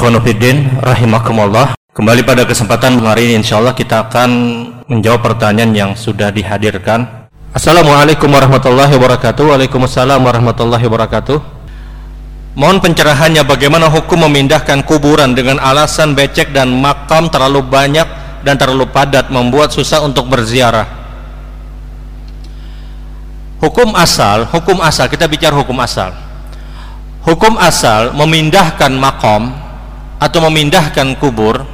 Ikhwanuddin rahimakumullah. Kembali pada kesempatan hari ini insyaallah kita akan menjawab pertanyaan yang sudah dihadirkan. Assalamualaikum warahmatullahi wabarakatuh. Waalaikumsalam warahmatullahi wabarakatuh. Mohon pencerahannya bagaimana hukum memindahkan kuburan dengan alasan becek dan makam terlalu banyak dan terlalu padat membuat susah untuk berziarah. Hukum asal, hukum asal kita bicara hukum asal. Hukum asal memindahkan makam atau memindahkan kubur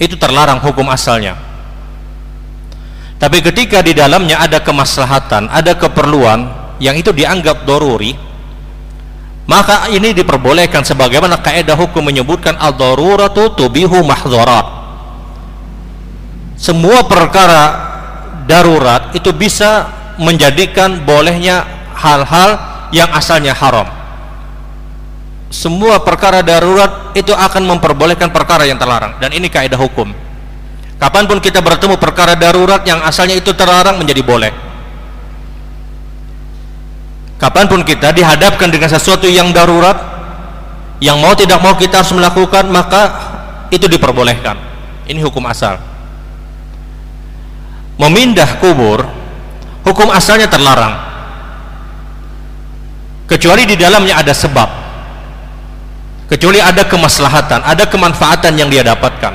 itu terlarang hukum asalnya. Tapi ketika di dalamnya ada kemaslahatan ada keperluan yang itu dianggap doruri maka ini diperbolehkan sebagaimana kaidah hukum menyebutkan al-daruratu tubihu mahdharat semua perkara darurat itu bisa menjadikan bolehnya hal-hal yang asalnya haram semua perkara darurat itu akan memperbolehkan perkara yang terlarang. Dan ini kaidah hukum. Kapan pun kita bertemu perkara darurat yang asalnya itu terlarang menjadi boleh. Kapan pun kita dihadapkan dengan sesuatu yang darurat yang mau tidak mau kita harus melakukan maka itu diperbolehkan. Ini hukum asal. Memindah kubur hukum asalnya terlarang. Kecuali di dalamnya ada sebab kecuali ada kemaslahatan, ada kemanfaatan yang dia dapatkan.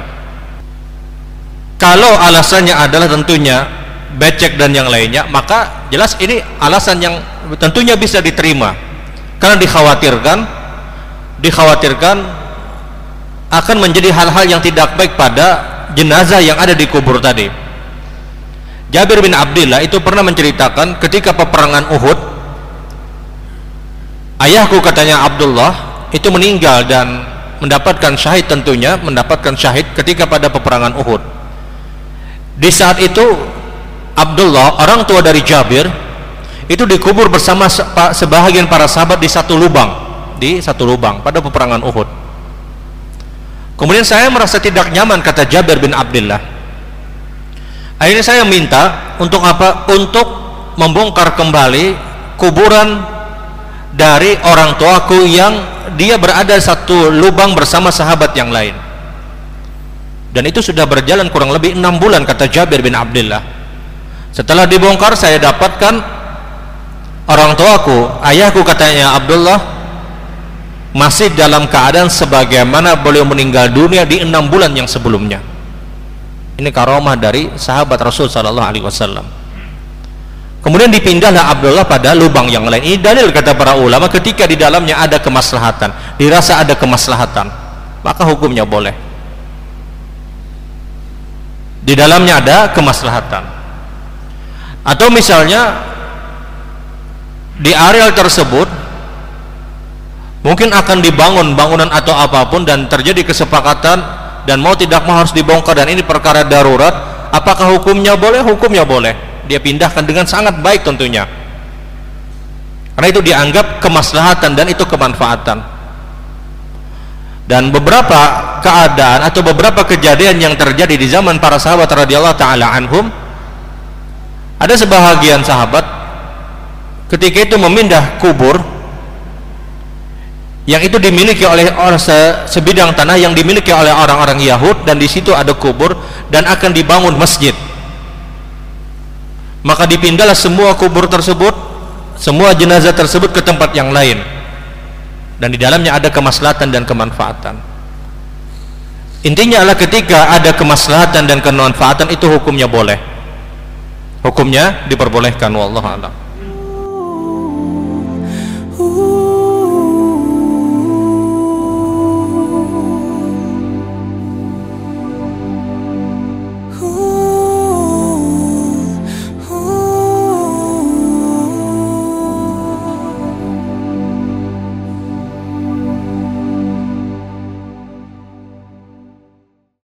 Kalau alasannya adalah tentunya becek dan yang lainnya, maka jelas ini alasan yang tentunya bisa diterima. Karena dikhawatirkan dikhawatirkan akan menjadi hal-hal yang tidak baik pada jenazah yang ada di kubur tadi. Jabir bin Abdullah itu pernah menceritakan ketika peperangan Uhud ayahku katanya Abdullah itu meninggal dan mendapatkan syahid tentunya mendapatkan syahid ketika pada peperangan Uhud. Di saat itu Abdullah orang tua dari Jabir itu dikubur bersama sebahagian para sahabat di satu lubang di satu lubang pada peperangan Uhud. Kemudian saya merasa tidak nyaman kata Jabir bin Abdullah akhirnya saya minta untuk apa? Untuk membongkar kembali kuburan dari orang tuaku yang dia berada satu lubang bersama sahabat yang lain. Dan itu sudah berjalan kurang lebih enam bulan kata Jabir bin Abdullah. Setelah dibongkar saya dapatkan orang tuaku ayahku katanya Abdullah masih dalam keadaan sebagaimana beliau meninggal dunia di enam bulan yang sebelumnya. Ini karomah dari sahabat Rasul Sallallahu Alaihi Wasallam Kemudian dipindahlah Abdullah pada lubang yang lain. Ini dalil kata para ulama ketika di dalamnya ada kemaslahatan, dirasa ada kemaslahatan, maka hukumnya boleh. Di dalamnya ada kemaslahatan. Atau misalnya di areal tersebut mungkin akan dibangun bangunan atau apa pun dan terjadi kesepakatan dan mau tidak mau harus dibongkar dan ini perkara darurat, apakah hukumnya boleh? Hukumnya boleh dia pindahkan dengan sangat baik tentunya. Karena itu dianggap kemaslahatan dan itu kemanfaatan. Dan beberapa keadaan atau beberapa kejadian yang terjadi di zaman para sahabat radhiyallahu taala anhum ada sebahagian sahabat ketika itu memindah kubur yang itu dimiliki oleh orang se sebidang tanah yang dimiliki oleh orang-orang Yahud dan di situ ada kubur dan akan dibangun masjid maka dipindahlah semua kubur tersebut semua jenazah tersebut ke tempat yang lain. Dan di dalamnya ada kemaslahatan dan kemanfaatan. Intinya adalah ketika ada kemaslahatan dan kemanfaatan itu hukumnya boleh. Hukumnya diperbolehkan wallahu a'lam